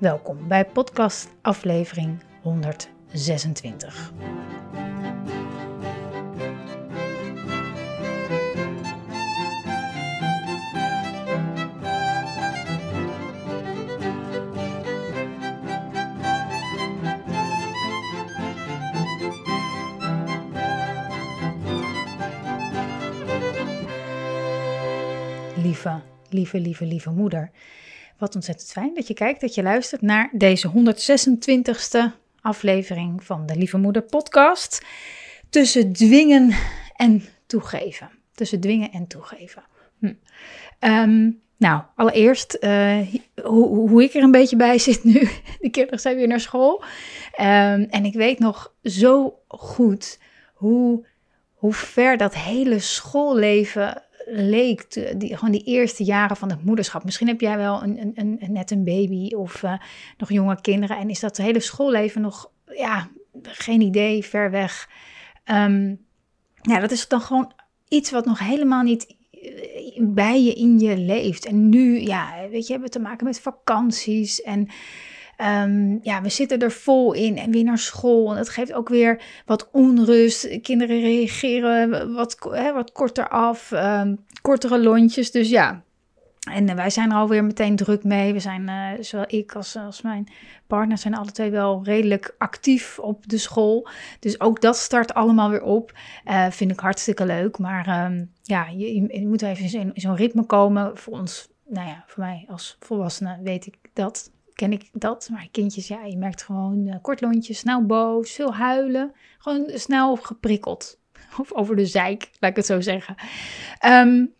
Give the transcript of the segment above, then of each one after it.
Welkom bij podcast aflevering 126. Lieve, lieve, lieve, lieve moeder. Wat ontzettend fijn dat je kijkt, dat je luistert naar deze 126e aflevering van de Lieve Moeder podcast. Tussen dwingen en toegeven. Tussen dwingen en toegeven. Hm. Ehm, nou, allereerst uh, hoe, hoe, ik er een beetje bij zit nu. De kinderen zijn weer naar school. Um, en ik weet nog zo goed hoe, hoe ver dat hele schoolleven leek, die, gewoon die eerste jaren van het moederschap. Misschien heb jij wel een, een, een net een baby of uh, nog jonge kinderen en is dat hele schoolleven nog, ja, geen idee, ver weg. Um, ja, dat is dan gewoon iets wat nog helemaal niet eh, bij je in je leeft. En nu, ja, weet je, hebben we te maken met vakanties en Um, ja, we zitten er vol in en weer naar school. En dat geeft ook weer wat onrust. Kinderen reageren wat, hè, wat korter af, um, kortere lontjes. Dus ja, en uh, wij zijn er alweer meteen druk mee. We zijn, uh, zowel ik als, als mijn partner, zijn alle twee wel redelijk actief op de school. Dus ook dat start allemaal weer op. Vind ik hartstikke leuk. Maar um, ja, je, je, moet even in zo'n ritme komen. Voor ons, nou ja, voor mij als volwassene weet ik dat ken ik dat. Maar kindjes, ja, je merkt gewoon uh, kort lontje, snel boos, veel huilen. Gewoon snel geprikkeld. Of over de zeik, laat ik het zo zeggen. Um,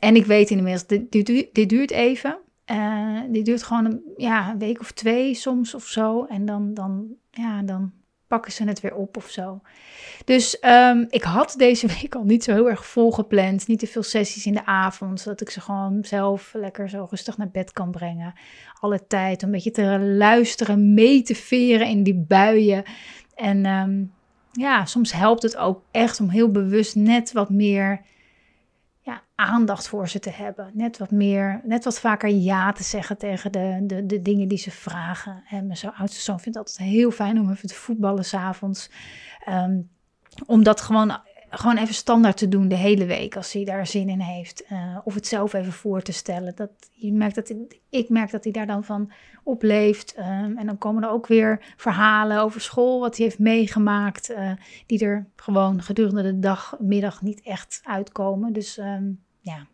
en ik weet inmiddels, dit, dit, dit duurt even. Uh, dit duurt gewoon een, ja, een week of twee soms of zo. En dan, dan, ja, dan pakken ze het weer op of zo. Dus um, ik had deze week al niet zo heel erg volgepland. Niet te veel sessies in de avond, zodat ik ze gewoon zelf lekker zo rustig naar bed kan brengen. Alle tijd om een beetje te luisteren, mee te veren in die buien. En um, ja, soms helpt het ook echt om heel bewust net wat meer ja, aandacht voor ze te hebben. Net wat meer, net wat vaker ja te zeggen tegen de, de, de dingen die ze vragen. En mijn oudste zoon vindt het altijd heel fijn om even te voetballen s'avonds. Um, om dat gewoon, gewoon even standaard te doen de hele week als hij daar zin in heeft. Uh, of het zelf even voor te stellen. Dat, je merkt dat, ik merk dat hij daar dan van opleeft. Um, en dan komen er ook weer verhalen over school, wat hij heeft meegemaakt. Uh, die er gewoon gedurende de dag, middag niet echt uitkomen. Dus um, ja,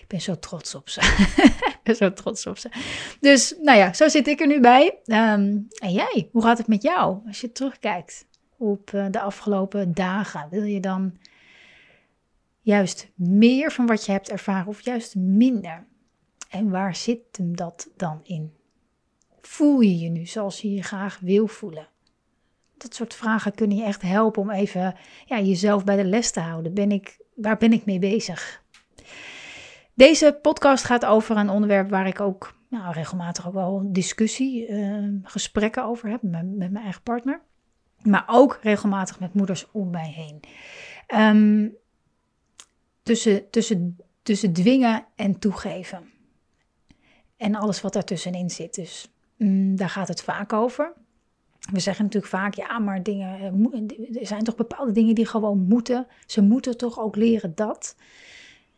ik ben zo trots op ze. ik ben zo trots op ze. Dus nou ja, zo zit ik er nu bij. Um, en jij, hoe gaat het met jou als je terugkijkt? Op eh, de afgelopen dagen? Wil je dan juist meer van wat je hebt ervaren of juist minder? En waar zit hem dat dan in? Voel je je nu zoals je je graag wil voelen? Dat soort vragen kunnen je echt helpen om even ja, jezelf bij de les te houden. Ben ik, waar ben ik mee bezig? Deze podcast gaat over een onderwerp waar ik ook nou, regelmatig ook wel discussie, uh, gesprekken over heb met, met mijn eigen partner. Maar ook regelmatig met moeders om mij heen. Um, tussen, tussen, tussen dwingen en toegeven. En alles wat daartussenin zit. Dus mm, daar gaat het vaak over. We zeggen natuurlijk vaak, ja, maar dingen, eh, er zijn toch bepaalde dingen die gewoon moeten. Ze moeten toch ook leren dat.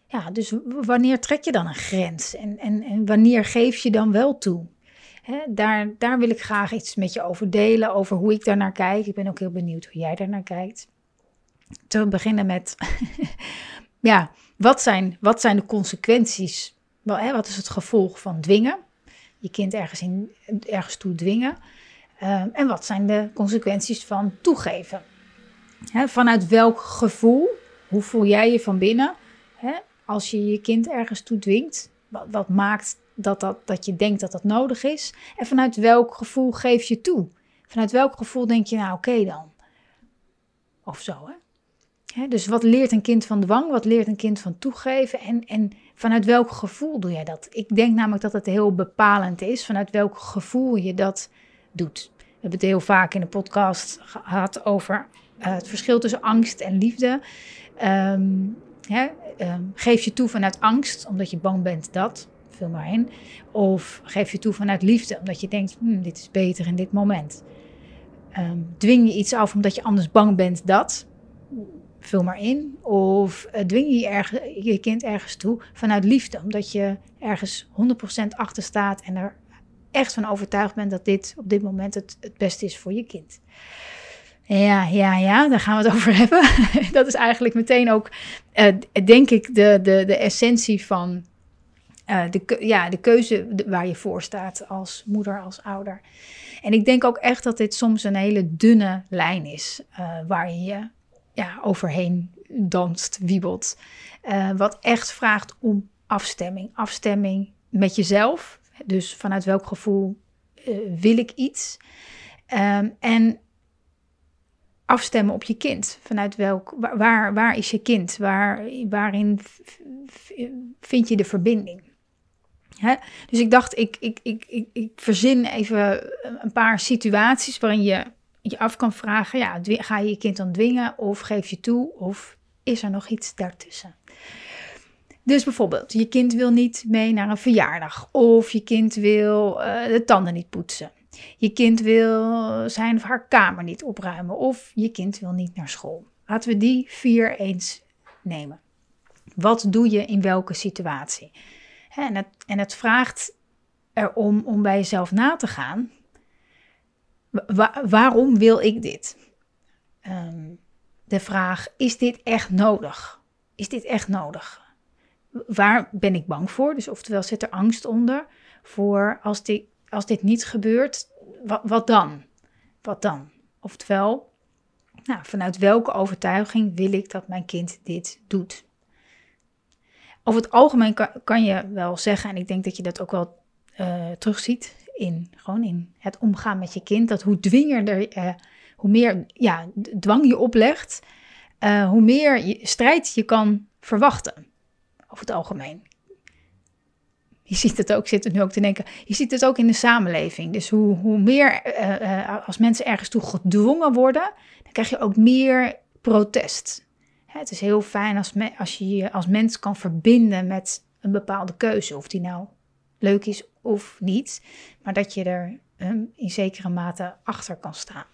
Ja, dus wanneer trek je dan een grens? En, en, en wanneer geef je dan wel toe? Daar, daar wil ik graag iets met je over delen, over hoe ik daar naar kijk. Ik ben ook heel benieuwd hoe jij daar naar kijkt. Te beginnen met, ja, wat zijn, wat zijn de consequenties? Wel, wat is het gevolg van dwingen? Je kind ergens, in, ergens toe dwingen. Uh, en wat zijn de consequenties van toegeven? vanuit welk gevoel, hoe voel jij je van binnen? als je je kind ergens toe dwingt, wat, wat maakt dat, dat, dat je denkt dat dat nodig is? En vanuit welk gevoel geef je toe? Vanuit welk gevoel denk je, nou oké dan? Of zo, hè? dus wat leert een kind van dwang? Wat leert een kind van toegeven? En, en vanuit welk gevoel doe jij dat? Ik denk namelijk dat het heel bepalend is vanuit welk gevoel je dat doet. We hebben het heel vaak in de podcast gehad over uh, het verschil tussen angst en liefde. Um, um, geef je toe vanuit angst, omdat je bang bent dat, vul maar in. Of geef je toe vanuit liefde, omdat je denkt, hm, dit is beter in dit moment. Um, dwing je iets af omdat je anders bang bent dat, vul maar in. Of uh, dwing je je kind ergens toe vanuit liefde, omdat je ergens 100% achter staat en er echt van overtuigd bent dat dit op dit moment het, het beste is voor je kind. Ja, ja, ja, daar gaan we het over hebben. dat is eigenlijk meteen ook, uh, denk ik, de, de, de essentie van uh, de, ja, de keuze waar je voor staat als moeder, als ouder. En ik denk ook echt dat dit soms een hele dunne lijn is, uh, waar je ja, overheen danst, wiebelt. wat echt vraagt om afstemming. Afstemming met jezelf. Dus vanuit welk gevoel wil ik iets? Um, en afstemmen op je kind. Vanuit welk, waar, waar is je kind? Waar, waarin vind je de verbinding? Hè? Dus ik dacht, ik, ik, ik, ik, verzin even een paar situaties waarin je je af kan vragen: ja, ga je je kind dan dwingen of geef je toe of is er nog iets daartussen? Dus bijvoorbeeld, je kind wil niet mee naar een verjaardag of je kind wil uh, de tanden niet poetsen. Je kind wil zijn of haar kamer niet opruimen of je kind wil niet naar school. Laten we die vier eens nemen. Wat doe je in welke situatie? En het, en het vraagt erom om bij jezelf na te gaan. waarom wil ik dit? Ehm, de vraag: is dit echt nodig? Is dit echt nodig? Waar ben ik bang voor? Dus oftewel zit er angst onder voor als dit, als dit niet gebeurt, wat, dan? Wat dan? Oftewel, nou, vanuit welke overtuiging wil ik dat mijn kind dit doet? Over het algemeen kan, je wel zeggen, en ik denk dat je dat ook wel uh, terugziet in, gewoon in het omgaan met je kind, dat hoe dwinger uh, hoe meer ja, dwang je oplegt, uh, hoe meer je, strijd je kan verwachten. Over het algemeen je ziet het ook, zit er nu ook te denken, je ziet het ook in de samenleving. Dus hoe, hoe meer, als mensen ergens toe gedwongen worden, dan krijg je ook meer protest. Het is heel fijn als, me, als je je als mens kan verbinden met een bepaalde keuze, of die nou leuk is of niet, maar dat je er um, in zekere mate achter kan staan.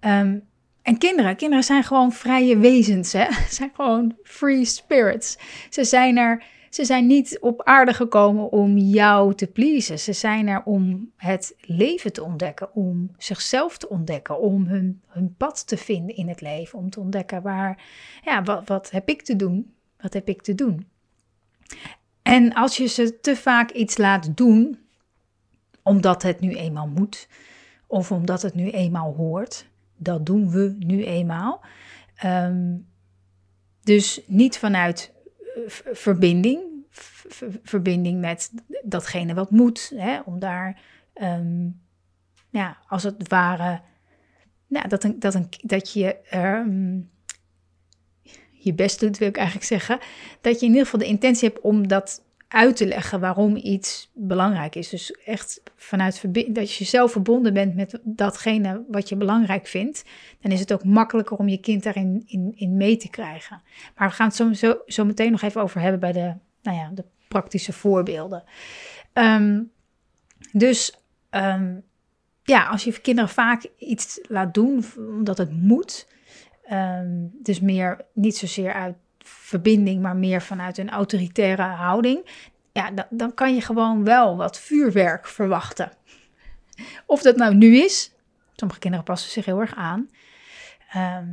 Um, en kinderen, kinderen zijn gewoon vrije wezens, hè? Zijn gewoon free spirits. Ze zijn er ze zijn niet op aarde gekomen om jou te pleasen. Ze zijn er om het leven te ontdekken, om zichzelf te ontdekken, om hun, hun pad te vinden in het leven, om te ontdekken waar, ja, wat, wat heb ik te doen? Wat heb ik te doen? En als je ze te vaak iets laat doen, omdat het nu eenmaal moet, of omdat het nu eenmaal hoort, dat doen we nu eenmaal. Ehm, dus niet vanuit verbinding. verbinding met datgene wat moet. Hè, om daar, ehm, ja, als het ware, nou, dat, een, dat, een, dat je um, je best doet, wil ik eigenlijk zeggen. Dat je in ieder geval de intentie hebt om dat uit te leggen waarom iets belangrijk is. Dus echt vanuit dat je zelf verbonden bent met datgene wat je belangrijk vindt, dan is het ook makkelijker om je kind daarin in, in mee te krijgen. Maar we gaan het zo, zo, zo meteen nog even over hebben bij de, nou ja, de praktische voorbeelden. Ehm, dus um, ja, als je kinderen vaak iets laat doen omdat het moet, um, dus meer niet zozeer uit verbinding, maar meer vanuit een autoritaire houding, ja, dan, dan kan je gewoon wel wat vuurwerk verwachten. Of dat nou nu is, sommige kinderen passen zich heel erg aan. Ehm,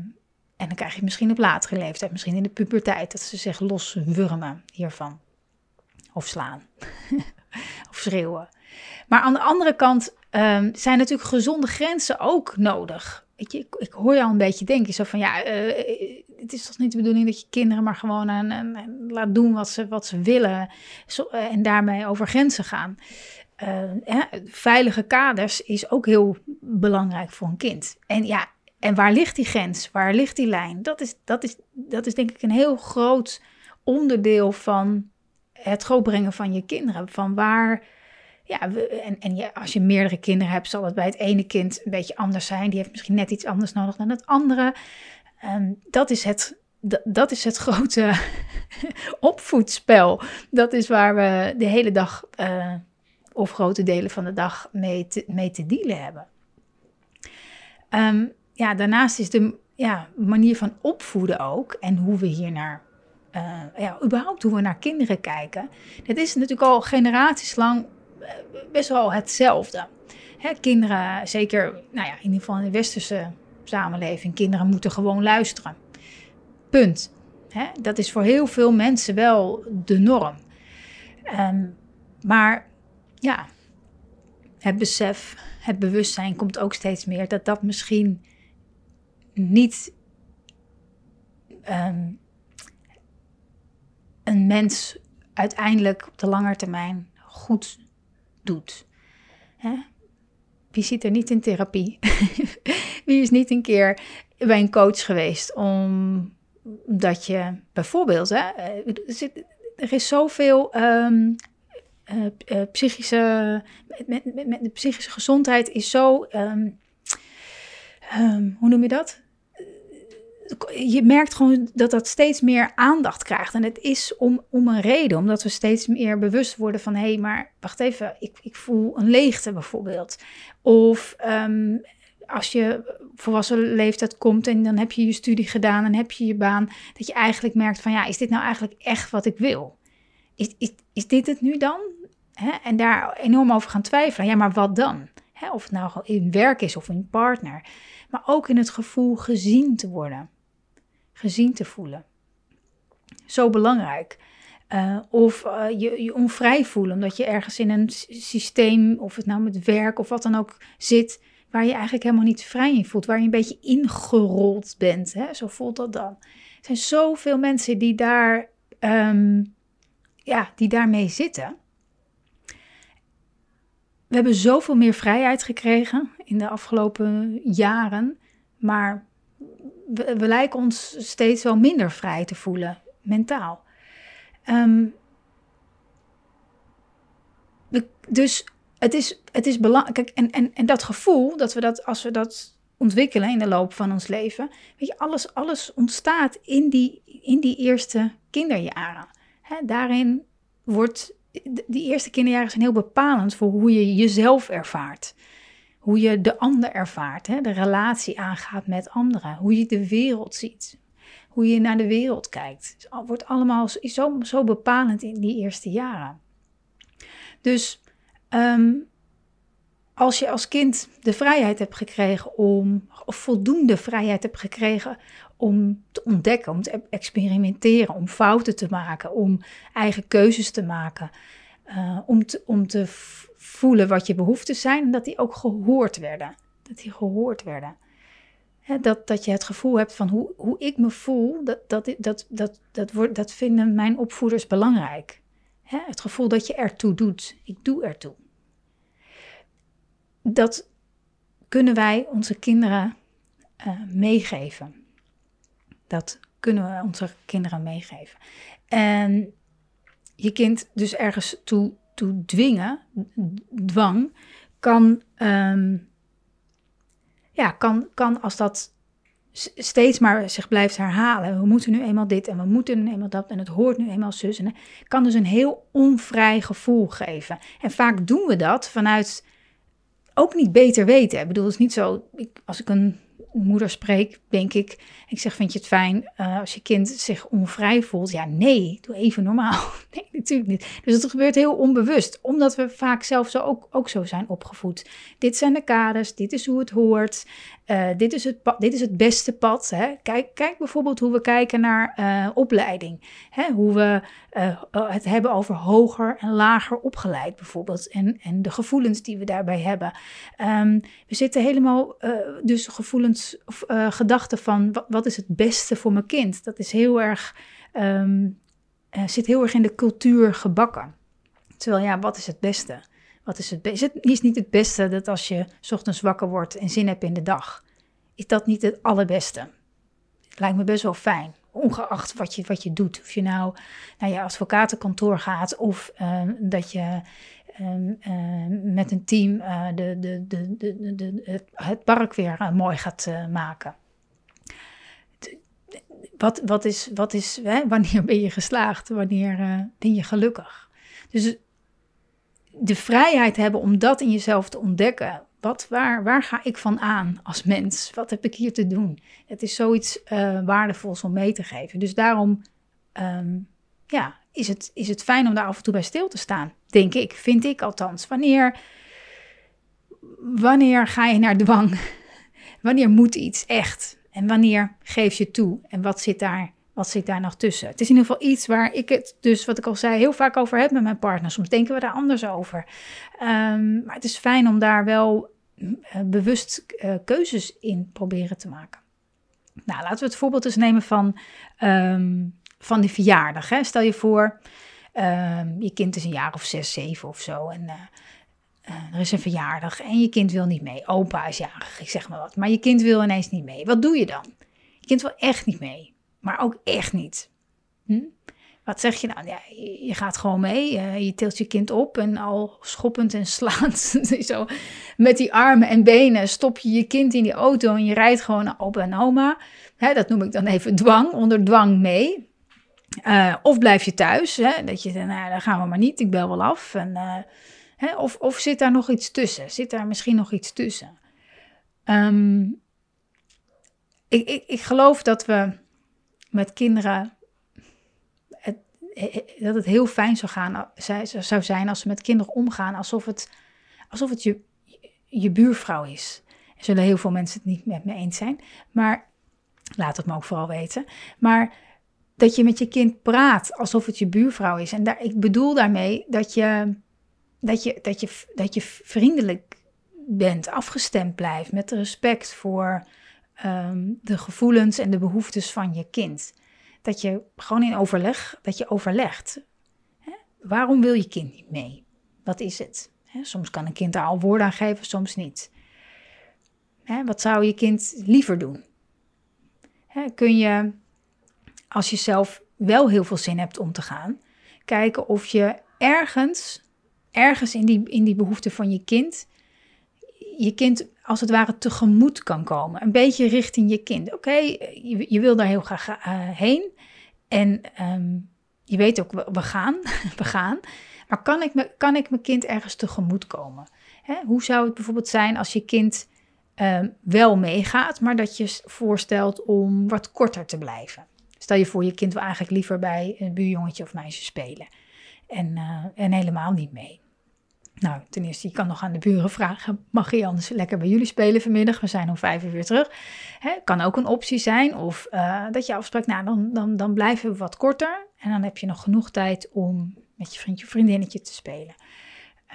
en dan krijg je misschien op latere leeftijd, misschien in de puberteit, dat ze zich loswurmen hiervan. Of slaan. of schreeuwen. Maar aan de andere kant um, zijn natuurlijk gezonde grenzen ook nodig. Weet je, ik, ik, hoor al een beetje denken, zo van ja, uh, het is toch niet de bedoeling dat je kinderen maar gewoon aan, laat doen wat ze, wat ze willen en daarmee over grenzen gaan. Uh, veilige kaders is ook heel belangrijk voor een kind. En ja, en waar ligt die grens? Waar ligt die lijn? Dat is, dat is, dat is denk ik een heel groot onderdeel van het grootbrengen van je kinderen. Van waar, ja, en, en ja, als je meerdere kinderen hebt, zal het bij het ene kind een beetje anders zijn. Die heeft misschien net iets anders nodig dan het andere. Um, dat is het, dat, is het grote opvoedspel. Dat is waar we de hele dag uh, of grote delen van de dag mee te, mee te dealen hebben. Um, ja, daarnaast is de ja, manier van opvoeden ook en hoe we hier naar, uh, ja, überhaupt hoe we naar kinderen kijken. Dat is natuurlijk al generaties lang eh, best wel hetzelfde. Hè, kinderen, zeker nou ja, in ieder geval in de westerse samenleving, kinderen moeten gewoon luisteren. Punt. Dat is voor heel veel mensen wel de norm. Um, maar ja, het besef, het bewustzijn komt ook steeds meer dat dat misschien niet um, een mens uiteindelijk op de lange termijn goed doet. Hè? Wie zit er niet in therapie? Wie is niet een keer bij een coach geweest omdat je bijvoorbeeld, hè, er is zoveel um, psychische, met, met, met, de psychische gezondheid is zo um, um, hoe noem je dat? Je merkt gewoon dat dat steeds meer aandacht krijgt. En het is om, om een reden, omdat we steeds meer bewust worden van: hé, hey, maar wacht even, ik, ik voel een leegte bijvoorbeeld. Of um, als je volwassen leeftijd komt en dan heb je je studie gedaan en heb je je baan, dat je eigenlijk merkt van ja, is dit nou eigenlijk echt wat ik wil? Is, is, is dit het nu dan? En daar enorm over gaan twijfelen. Ja, maar wat dan? Of het nou in werk is of in partner maar ook in het gevoel gezien te worden, gezien te voelen. Zo belangrijk. Uh, of uh, je, je onvrij voelen, omdat je ergens in een systeem, of het nou met werk of wat dan ook zit, waar je eigenlijk helemaal niet vrij in voelt, waar je een beetje ingerold bent. Hè? Zo voelt dat dan. Er zijn zoveel mensen die daar, um, ja, die daarmee zitten we hebben zoveel meer vrijheid gekregen in de afgelopen jaren, maar we, lijken ons steeds wel minder vrij te voelen, mentaal. Um, dus het is, het is belangrijk. En, en, en dat gevoel, dat we dat als we dat ontwikkelen in de loop van ons leven, weet je, alles, alles ontstaat in die, in die eerste kinderjaren. daarin wordt die eerste kinderjaren zijn heel bepalend voor hoe je jezelf ervaart. Hoe je de ander ervaart, hè? de relatie aangaat met anderen. Hoe je de wereld ziet. Hoe je naar de wereld kijkt. Het wordt allemaal zo, zo bepalend in die eerste jaren. Dus um, als je als kind de vrijheid hebt gekregen om, of voldoende vrijheid hebt gekregen om te ontdekken, om te experimenteren, om fouten te maken, om eigen keuzes te maken, uh, om, te, om te voelen wat je behoeftes zijn en dat die ook gehoord werden. Dat die gehoord werden. dat, dat je het gevoel hebt van hoe, hoe ik me voel, dat, dat, dat, dat, dat, wordt, dat vinden mijn opvoeders belangrijk. het gevoel dat je ertoe doet. Ik doe ertoe dat kunnen wij onze kinderen uh, meegeven. Dat kunnen we onze kinderen meegeven. En je kind dus ergens toe, dwingen, dwang, kan, um, ja, kan, kan als dat steeds maar zich blijft herhalen. We moeten nu eenmaal dit en we moeten nu eenmaal dat en het hoort nu eenmaal zus. En kan dus een heel onvrij gevoel geven. En vaak doen we dat vanuit ook niet beter weten. Ik bedoel, het is niet zo, ik, als ik een moeder spreek, denk ik, ik zeg, vind je het fijn uh, als je kind zich onvrij voelt? Ja, nee, doe even normaal. Nee, natuurlijk niet. Dus het gebeurt heel onbewust, omdat we vaak zelf zo ook, ook zo zijn opgevoed. Dit zijn de kaders, dit is hoe het hoort. Eh, dit, is het dit is het beste pad. Hè. Kijk, kijk bijvoorbeeld hoe we kijken naar uh, opleiding. Hè. Hoe we uh, het hebben over hoger en lager opgeleid bijvoorbeeld. En, en de gevoelens die we daarbij hebben. Um, we zitten helemaal, dus gevoelens of gedachten van wat, is het beste voor mijn kind. Dat is heel erg, um, zit heel erg in de cultuur gebakken. Terwijl ja, wat is het beste? Wat is het? Is het niet het beste dat als je ochtends wakker wordt en zin hebt in de dag? Is dat niet het allerbeste? Het lijkt me best wel fijn, ongeacht wat je, wat je doet. Of je nou naar je advocatenkantoor gaat of ehm, dat je ehm, ehm, met een team uh, de, de, de, het park weer uh, mooi gaat uh, maken. Wat, wat is, wat is hè? wanneer ben je geslaagd? Wanneer ben je gelukkig? Dus de vrijheid hebben om dat in jezelf te ontdekken. Wat, waar, waar ga ik van aan als mens? Wat heb ik hier te doen? Het is zoiets uh, waardevols om mee te geven. Dus daarom um, ja, is, het, is het fijn om daar af en toe bij stil te staan. Denk ik, vind ik althans. Wanneer, wanneer ga je naar dwang? wanneer moet iets echt? En wanneer geef je toe? En wat zit daar wat zit daar nog tussen? Het is in ieder geval iets waar ik het, dus wat ik al zei, heel vaak over heb met mijn partner. Soms denken we daar anders over. Um, maar het is fijn om daar wel uh, bewust uh, keuzes in proberen te maken. Nou, laten we het voorbeeld eens nemen van, um, van die verjaardag. Hè. Stel je voor, um, je kind is een jaar of zes, zeven of zo. En uh, er is een verjaardag en je kind wil niet mee. Opa is jarig, ik zeg maar wat. Maar je kind wil ineens niet mee. Wat doe je dan? Je kind wil echt niet mee maar ook echt niet. Hm? Wat zeg je nou? Ja, je gaat gewoon mee, uh, je tilt je kind op en al schoppend en slaand, zo met die armen en benen stop je je kind in die auto en je rijdt gewoon naar opa en oma. Hè, dat noem ik dan even dwang, onder dwang mee. Uh, of blijf je thuis, hè, dat je, nou, dan gaan we maar niet, ik bel wel af. En, uh, hè, of, of zit daar nog iets tussen? Zit daar misschien nog iets tussen? Um, ik, ik, ik geloof dat we met kinderen. Het, dat het heel fijn zou, gaan, zou zijn als ze met kinderen omgaan alsof het, alsof het je, je buurvrouw is. Er zullen heel veel mensen het niet met me eens zijn, maar laat het me ook vooral weten. Maar dat je met je kind praat alsof het je buurvrouw is. En daar, ik bedoel daarmee dat je, dat, je, dat, je, dat je vriendelijk bent, afgestemd blijft met respect voor um, de gevoelens en de behoeftes van je kind. Dat je gewoon in overleg, dat je overlegt. Hè? Waarom wil je kind niet mee? Wat is het? Hè? Soms kan een kind daar al woorden aan geven, soms niet. Hè? Wat zou je kind liever doen? Kun je, als je zelf wel heel veel zin hebt om te gaan, kijken of je ergens, ergens in die, in die behoefte van je kind, je kind als het ware tegemoet kan komen. Een beetje richting je kind. Oké, je, je, wil daar heel graag uh, heen. En um, je weet ook, we, we, gaan, we gaan. Maar kan ik, me, kan ik mijn kind ergens tegemoet komen? Hè? Hoe zou het bijvoorbeeld zijn als je kind um, wel meegaat, maar dat je voorstelt om wat korter te blijven? Stel je voor, je kind wil eigenlijk liever bij een buurjongetje of meisje spelen. En, uh, en helemaal niet mee. Nou, ten eerste, je kan nog aan de buren vragen: mag je anders lekker bij jullie spelen vanmiddag? We zijn om vijf uur weer terug. Hè, kan ook een optie zijn. Of uh, dat je afspraakt, nou, dan, dan, dan blijven we wat korter. En dan heb je nog genoeg tijd om met je vriendje vriendinnetje te spelen.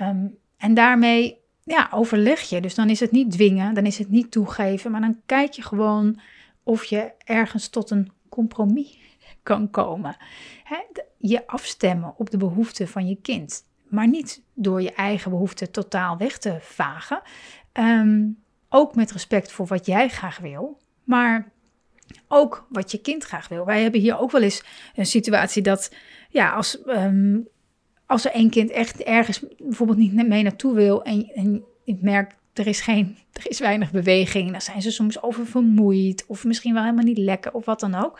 Um, en daarmee ja, overleg je. Dus dan is het niet dwingen, dan is het niet toegeven. Maar dan kijk je gewoon of je ergens tot een compromis kan komen. Hè, je afstemmen op de behoeften van je kind maar niet door je eigen behoeften totaal weg te vagen. Ehm, ook met respect voor wat jij graag wil, maar ook wat je kind graag wil. Wij hebben hier ook wel eens een situatie dat, ja, als, um, als er één kind echt ergens bijvoorbeeld niet mee naartoe wil en, en ik merk er is, geen, er is weinig beweging, dan zijn ze soms oververmoeid of misschien wel helemaal niet lekker of wat dan ook.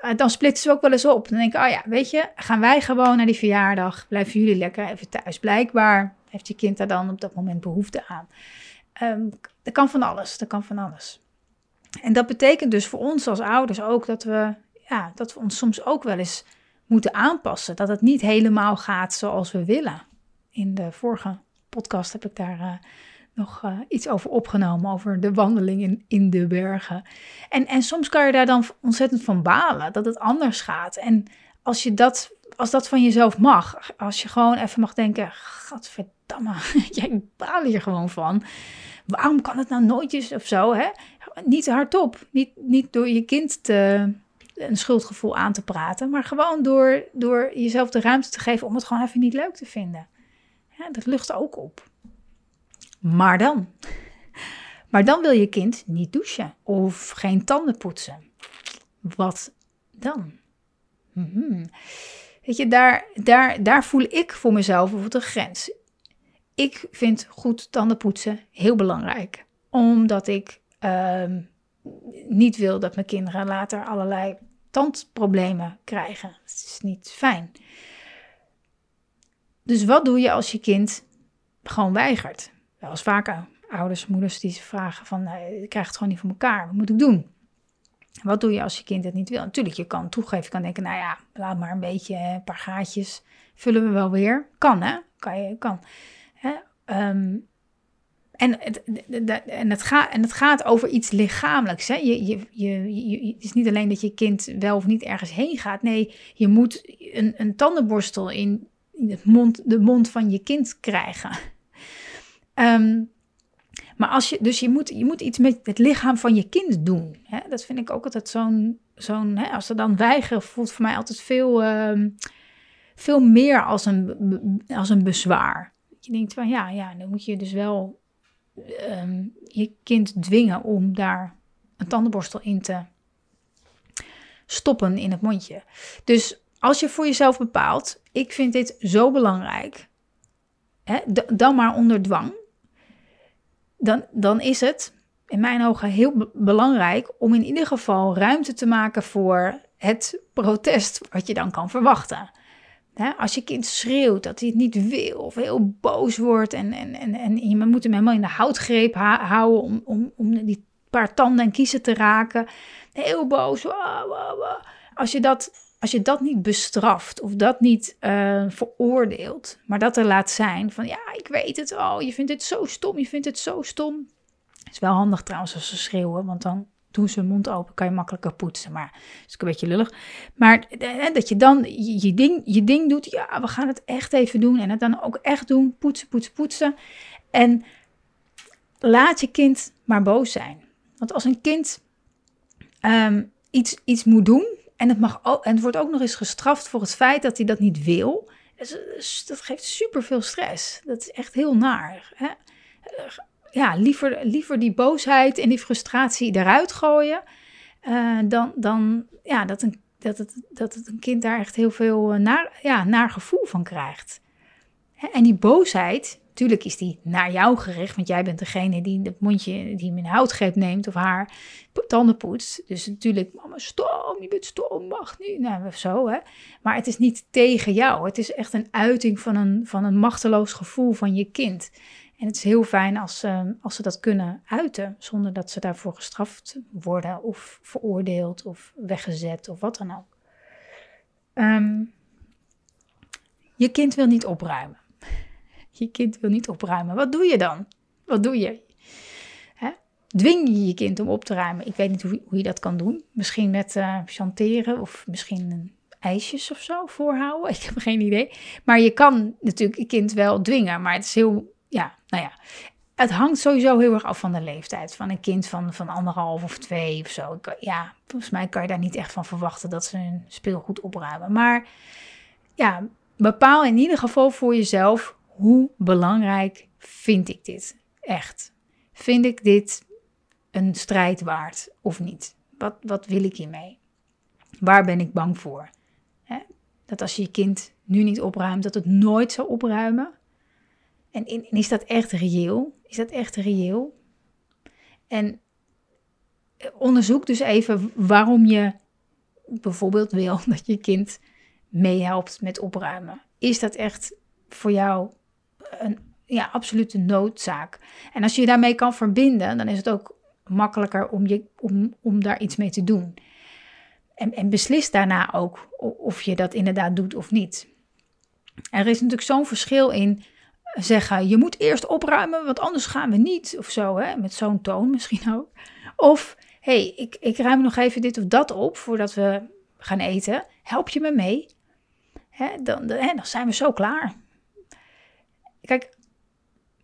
Eh, dan splitsen ze ook wel eens op. Dan denk ik, oh ja, weet je, gaan wij gewoon naar die verjaardag. Blijven jullie lekker even thuis. Blijkbaar heeft je kind daar dan op dat moment behoefte aan. Um, dat kan van alles, dat kan van alles. En dat betekent dus voor ons als ouders ook dat we, ja, dat we ons soms ook wel eens moeten aanpassen. Dat het niet helemaal gaat zoals we willen. In de vorige podcast heb ik daar uh, nog eh, iets over opgenomen, over de wandeling in, in de bergen. En, en soms kan je daar dan ontzettend van balen, dat het anders gaat. En als je dat, als dat van jezelf mag, als je gewoon even mag denken, gadverdamme, jij baal hier gewoon van. Waarom kan het nou nooit of zo, hè? Niet hardop, niet, niet door je kind te, een schuldgevoel aan te praten, maar gewoon door, door jezelf de ruimte te geven om het gewoon even niet leuk te vinden. Dat lucht ook op. Maar dan. Maar dan wil je kind niet douchen of geen tanden poetsen. Wat dan? Mhm. Weet je, daar, daar, daar voel ik voor mezelf bijvoorbeeld een grens. Ik vind goed tanden poetsen heel belangrijk. Omdat ik ehm, niet wil dat mijn kinderen later allerlei tandproblemen krijgen. Dat is niet fijn. Dus wat doe je als je kind gewoon weigert? Wel eens vaker ouders, moeders die ze vragen van, nou, ik krijg het gewoon niet voor elkaar, wat moet ik doen? Wat doe je als je kind het niet wil? Natuurlijk, je kan toegeven, je kan denken, nou ja, laat maar een beetje, een paar gaatjes, vullen we wel weer. Kan hè, kan je, kan. Hè? Ehm, en het, en, het gaat, en het gaat over iets lichamelijks. Hè? Je, je, je, je, het is niet alleen dat je kind wel of niet ergens heen gaat. Nee, je moet een, een tandenborstel in, in het mond, de mond van je kind krijgen. Um, maar als je, dus je moet, je moet iets met het lichaam van je kind doen. Hè? Dat vind ik ook altijd zo'n, zo'n als ze dan weigeren, voelt voor mij altijd veel, uh, veel meer als een, als een bezwaar. Je denkt van ja, ja, dan moet je dus wel um, je kind dwingen om daar een tandenborstel in te stoppen in het mondje. Dus als je voor jezelf bepaalt, ik vind dit zo belangrijk, hè, dan maar onder dwang dan, dan is het in mijn ogen heel belangrijk om in ieder geval ruimte te maken voor het protest wat je dan kan verwachten. als je kind schreeuwt dat hij het niet wil of heel boos wordt en, en, en, en je moet hem helemaal in de houtgreep houden om, om, om die paar tanden en kiezen te raken. Heel boos. Als je dat als je dat niet bestraft of dat niet uh, veroordeelt, maar dat er laat zijn van ja, ik weet het, oh, je vindt het zo stom, je vindt het zo stom. Is wel handig trouwens als ze schreeuwen, want dan doen ze hun mond open, kan je makkelijker poetsen, maar dat is een beetje lullig. Maar eh, dat je dan je, ding, je ding doet, ja, we gaan het echt even doen en het dan ook echt doen, poetsen, poetsen, poetsen. En laat je kind maar boos zijn. Want als een kind um, iets, iets moet doen, en het, mag ook, en het wordt ook nog eens gestraft voor het feit dat hij dat niet wil. Dus dat geeft super veel stress. Dat is echt heel naar. Hè? Ja, liever, liever die boosheid en die frustratie eruit gooien. Uh, dan, dan ja, dat, een, dat, het, dat het een kind daar echt heel veel uh, naar, ja, naar gevoel van krijgt. En die boosheid, Tuurlijk is die naar jou gericht, want jij bent degene die het mondje die in houtgreep neemt of haar tanden poetst. Dus natuurlijk, mama, stom, je bent stom, mag niet. Nou, zo hè. Maar het is niet tegen jou. Het is echt een uiting van een, van een machteloos gevoel van je kind. En het is heel fijn als, uh, als ze dat kunnen uiten, zonder dat ze daarvoor gestraft worden of veroordeeld of weggezet of wat dan ook. Ehm, je kind wil niet opruimen. Je kind wil niet opruimen. Wat doe je dan? Wat doe je? Hè? Dwing je je kind om op te ruimen? Ik weet niet hoe, hoe je dat kan doen. Misschien met uh, chanteren of misschien ijsjes of zo voorhouden. Ik heb geen idee. Maar je kan natuurlijk je kind wel dwingen. Maar het is heel, ja, nou ja. Het hangt sowieso heel erg af van de leeftijd. Van een kind van, van anderhalf of twee of zo. Ja, volgens mij kan je daar niet echt van verwachten dat ze hun speelgoed opruimen. Maar ja, bepaal in ieder geval voor jezelf hoe belangrijk vind ik dit echt? Vind ik dit een strijd waard of niet? Wat, wat wil ik hiermee? Waar ben ik bang voor? Dat als je je kind nu niet opruimt, dat het nooit zal opruimen. En, en is dat echt reëel? Is dat echt reëel? En eh, onderzoek dus even waarom je bijvoorbeeld wil dat je kind meehelpt met opruimen. Is dat echt voor jou een ja, absolute noodzaak. En als je je daarmee kan verbinden, dan is het ook makkelijker om, je, om, om daar iets mee te doen. En, en beslis daarna ook of je dat inderdaad doet of niet. Er is natuurlijk zo'n verschil in zeggen: je moet eerst opruimen, want anders gaan we niet. Of zo, hè? met zo'n toon misschien ook. Of hey, ik, ik ruim nog even dit of dat op voordat we gaan eten. Help je me mee? Hè, dan, dan, dan zijn we zo klaar. Kijk,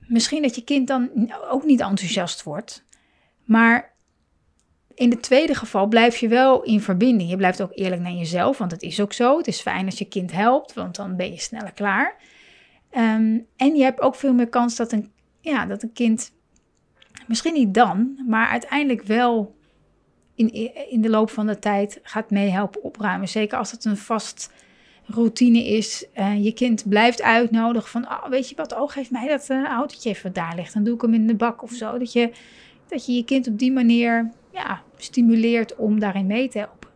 misschien dat je kind dan ook niet enthousiast wordt. Maar in het tweede geval blijf je wel in verbinding. Je blijft ook eerlijk naar jezelf, want het is ook zo. Het is fijn als je kind helpt, want dan ben je sneller klaar. Ehm, en je hebt ook veel meer kans dat een, ja, dat een kind, misschien niet dan, maar uiteindelijk wel in, in de loop van de tijd gaat meehelpen opruimen. Zeker als het een vast routine is. Je kind blijft uitnodigen van, oh, weet je wat, oh, geef mij dat uh, autootje even daar ligt. Dan doe ik hem in de bak of zo. Dat je dat je, je kind op die manier ja, stimuleert om daarin mee te helpen.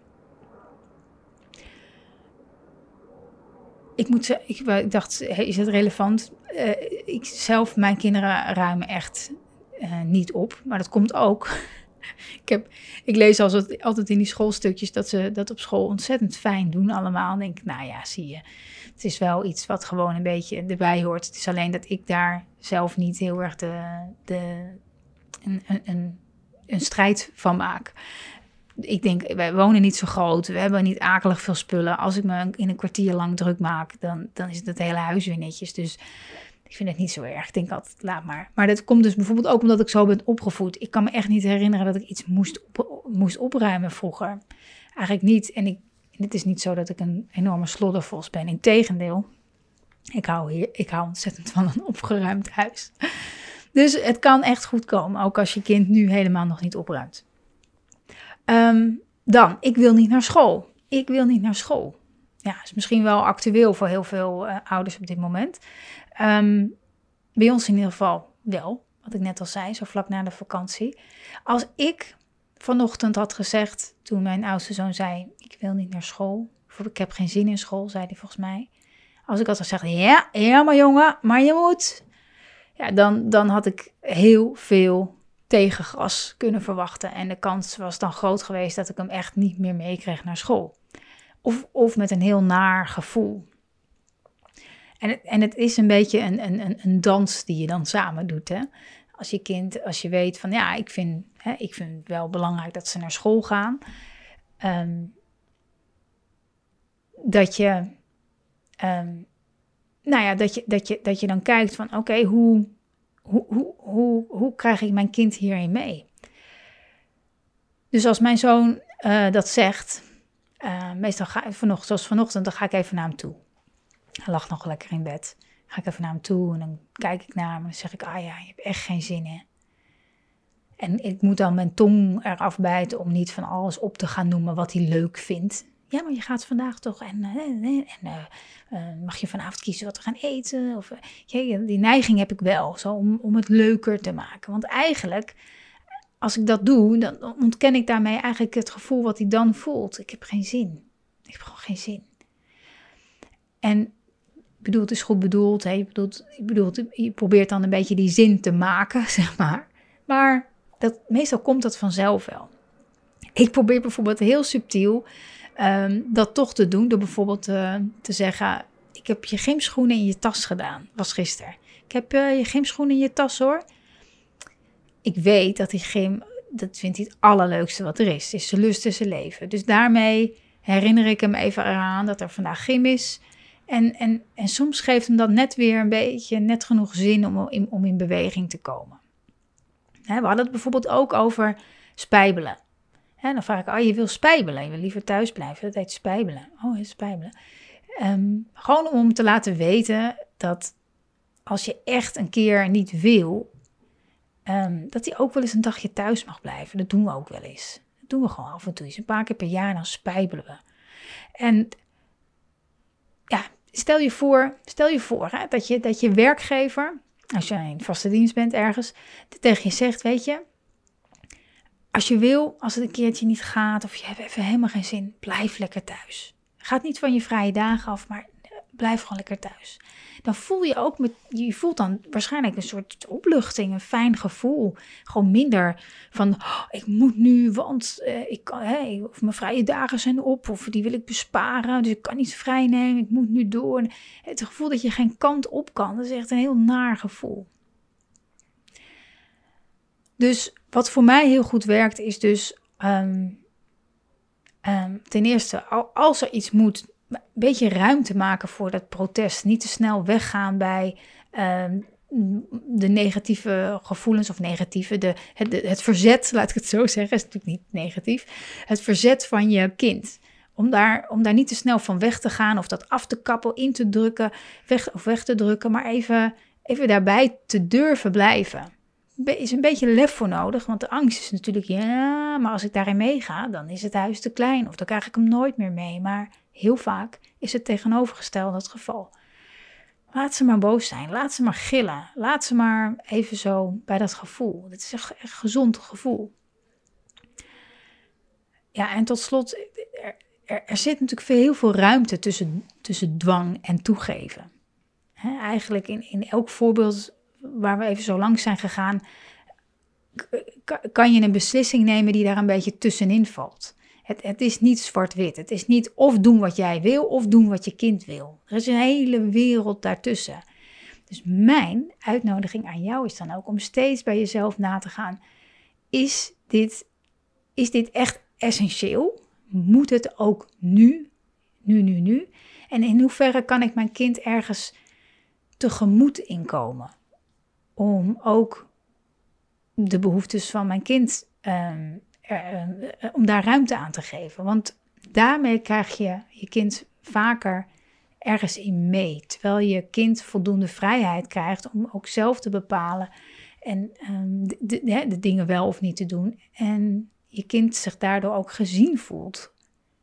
Ik, moet, ik, ik dacht, is het relevant? Uh, ik zelf, mijn kinderen ruimen echt niet op. Maar dat komt ook ik, ik lees altijd, altijd in die schoolstukjes dat ze dat op school ontzettend fijn doen allemaal. En denk nou ja, zie je. Het is wel iets wat gewoon een beetje erbij hoort. Het is alleen dat ik daar zelf niet heel erg de, de, een, een, een strijd van maak. Ik denk, wij wonen niet zo groot. We hebben niet akelig veel spullen. Als ik me in een kwartier lang druk maak, dan, dan is het, hele huis weer netjes. Dus ik vind het niet zo erg. Ik denk altijd, laat maar. Maar dat komt dus bijvoorbeeld ook omdat ik zo ben opgevoed. Ik kan me echt niet herinneren dat ik iets moest, moest opruimen vroeger. Eigenlijk niet. En ik, het is niet zo dat ik een enorme sloddervos ben. Integendeel, ik hou, hier, ik hou ontzettend van een opgeruimd huis. Dus het kan echt goed komen, ook als je kind nu helemaal nog niet opruimt. Ehm, dan, ik wil niet naar school. Ik wil niet naar school. Ja, is misschien wel actueel voor heel veel uh, ouders op dit moment. Ehm, bij ons in ieder geval wel, wat ik net al zei, zo vlak na de vakantie. Als ik vanochtend had gezegd, toen mijn oudste zoon zei: Ik wil niet naar school, of ik heb geen zin in school, zei hij volgens mij. Als ik had gezegd: Ja, ja, maar jongen, maar je moet. Ja, dan, dan had ik heel veel tegengras kunnen verwachten. En de kans was dan groot geweest dat ik hem echt niet meer meekreeg naar school. Of, of met een heel naar gevoel. En het, en het is een beetje een, een, een dans die je dan samen doet. Hè? Als je kind, als je weet van ja, ik vind, hè, ik vind het wel belangrijk dat ze naar school gaan. Ehm, dat je, ehm, nou ja, dat je, dat je, dat je dan kijkt van oké, hoe, hoe, hoe, hoe, hoe krijg ik mijn kind hierin mee? Dus als mijn zoon uh, dat zegt, uh, meestal ga ik vanochtend, zoals vanochtend, dan ga ik even naar hem toe. Hij lag nog lekker in bed. Ga ik even naar hem toe en dan kijk ik naar hem en dan zeg ik, ah ja, je hebt echt geen zin in. En ik moet dan mijn tong eraf bijten om niet van alles op te gaan noemen wat hij leuk vindt. Ja, maar je gaat vandaag toch en, eh, en uh, mag je vanavond kiezen wat we gaan eten? Of, die neiging heb ik wel, zo om, om het leuker te maken. Want eigenlijk, als ik dat doe, dan ontken ik daarmee eigenlijk het gevoel wat hij dan voelt. Ik heb geen zin. Ik heb gewoon geen zin. En bedoel, het is goed bedoeld. Hè? Je, probeert dan een beetje die zin te maken, zeg maar. Maar dat, meestal komt dat vanzelf wel. Ik probeer bijvoorbeeld heel subtiel um, dat toch te doen. Door bijvoorbeeld uh, te zeggen: Ik heb je gymschoenen in je tas gedaan. Was gisteren. Ik heb uh, je gymschoenen in je tas hoor. Ik weet dat die gym, dat vindt hij het allerleukste wat er is. Is zijn lust en zijn leven. Dus daarmee herinner ik hem even eraan dat er vandaag gym is. En, en, en soms geeft hem dat net weer een beetje, net genoeg zin om in, om in beweging te komen. we hadden het bijvoorbeeld ook over spijbelen. dan vraag ik, oh, je wil spijbelen, je wil liever thuis blijven. Dat heet spijbelen. Oh, spijbelen. Ehm, gewoon om te laten weten dat als je echt een keer niet wil, um, dat hij ook wel eens een dagje thuis mag blijven. Dat doen we ook wel eens. Dat doen we gewoon af en toe eens. Een paar keer per jaar, dan spijbelen we. En ja, stel je voor, stel je voor hè, dat, je, dat je werkgever, als je in vaste dienst bent ergens, tegen je zegt, weet je, als je wil, als het een keertje niet gaat of je hebt even helemaal geen zin, blijf lekker thuis. Gaat niet van je vrije dagen af, maar blijf gewoon lekker thuis. Dan voel je ook, met, je voelt dan waarschijnlijk een soort opluchting, een fijn gevoel. Gewoon minder van, oh, ik moet nu, want uh, ik kan, of mijn vrije dagen zijn op, of die wil ik besparen, dus ik kan niet vrij nemen, ik moet nu door. Het gevoel dat je geen kant op kan, dat is echt een heel naar gevoel. Dus wat voor mij heel goed werkt, is dus um, um, ten eerste, als er iets moet, een beetje ruimte maken voor dat protest. Niet te snel weggaan bij um, de negatieve gevoelens of negatieve, de, het, het verzet, laat ik het zo zeggen, is natuurlijk niet negatief. Het verzet van je kind. Om daar, om daar niet te snel van weg te gaan of dat af te kappen, in te drukken, weg, of weg te drukken, maar even, even daarbij te durven blijven is een beetje lef voor nodig. Want de angst is natuurlijk, ja, maar als ik daarin meega, dan is het huis te klein. Of dan krijg ik hem nooit meer mee. Maar heel vaak is het tegenovergestelde het geval. Laat ze maar boos zijn. Laat ze maar gillen. Laat ze maar even zo bij dat gevoel. Het is echt een gezond gevoel. Ja, en tot slot, er, er, zit natuurlijk veel, heel veel ruimte tussen, tussen dwang en toegeven. eigenlijk in, in elk voorbeeld waar we even zo langs zijn gegaan, kan je een beslissing nemen die daar een beetje tussenin valt. Het, het is niet zwart-wit. Het is niet of doen wat jij wil of doen wat je kind wil. Er is een hele wereld daartussen. Dus mijn uitnodiging aan jou is dan ook om steeds bij jezelf na te gaan. Is dit, is dit echt essentieel? Moet het ook nu? Nu, nu, nu? En in hoeverre kan ik mijn kind ergens tegemoet inkomen? om ook de behoeftes van mijn kind, eh, om daar ruimte aan te geven. Want daarmee krijg je je kind vaker ergens in mee. Terwijl je kind voldoende vrijheid krijgt om ook zelf te bepalen en de, de, de, dingen wel of niet te doen. En je kind zich daardoor ook gezien voelt,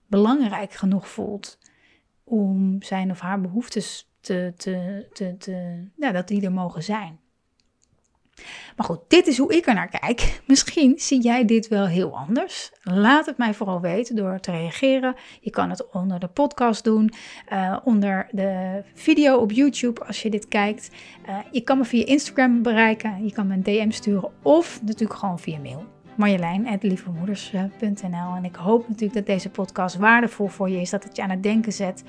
belangrijk genoeg voelt om zijn of haar behoeftes te, te, te, te ja, dat die er mogen zijn. Maar goed, dit is hoe ik er naar kijk. Misschien zie jij dit wel heel anders. Laat het mij vooral weten door te reageren. Je kan het onder de podcast doen, uh, onder de video op YouTube als je dit kijkt. Uh, je kan me via Instagram bereiken, je kan me een DM sturen of natuurlijk gewoon via mail. Marjolein.lievemoeders.nl En ik hoop natuurlijk dat deze podcast waardevol voor je is, dat het je aan het denken zet.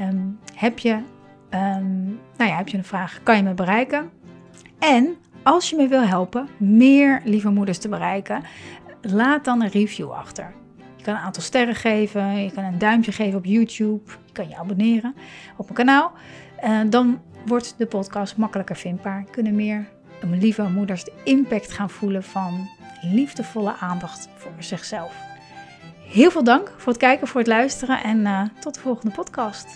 Um, heb, je, um, nou ja, heb je een vraag, kan je me bereiken. En als je me wil helpen meer lieve moeders te bereiken, laat dan een review achter. Je kan een aantal sterren geven, je kan een duimpje geven op YouTube, je kan je abonneren op mijn kanaal. Uh, dan wordt de podcast makkelijker vindbaar. Kunnen meer lieve moeders de impact gaan voelen van liefdevolle aandacht voor zichzelf. Heel veel dank voor het kijken, voor het luisteren en uh, tot de volgende podcast.